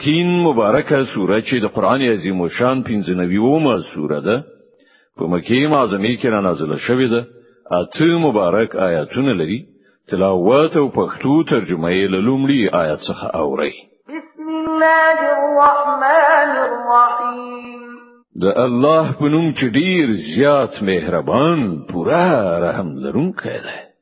تین مبارکه سوره چې د قران عظیم او شان 15مه سوره ده په مکه معظمه کې را نازله شوې ده اته مبارک آیاتونه لري تلاوت او پښتو ترجمه یې له لومړي آیات څخه اوري بسم الله الرحمن الرحیم د الله په نوم چې ډیر زیات مهربان پورا رحم لرونکی دی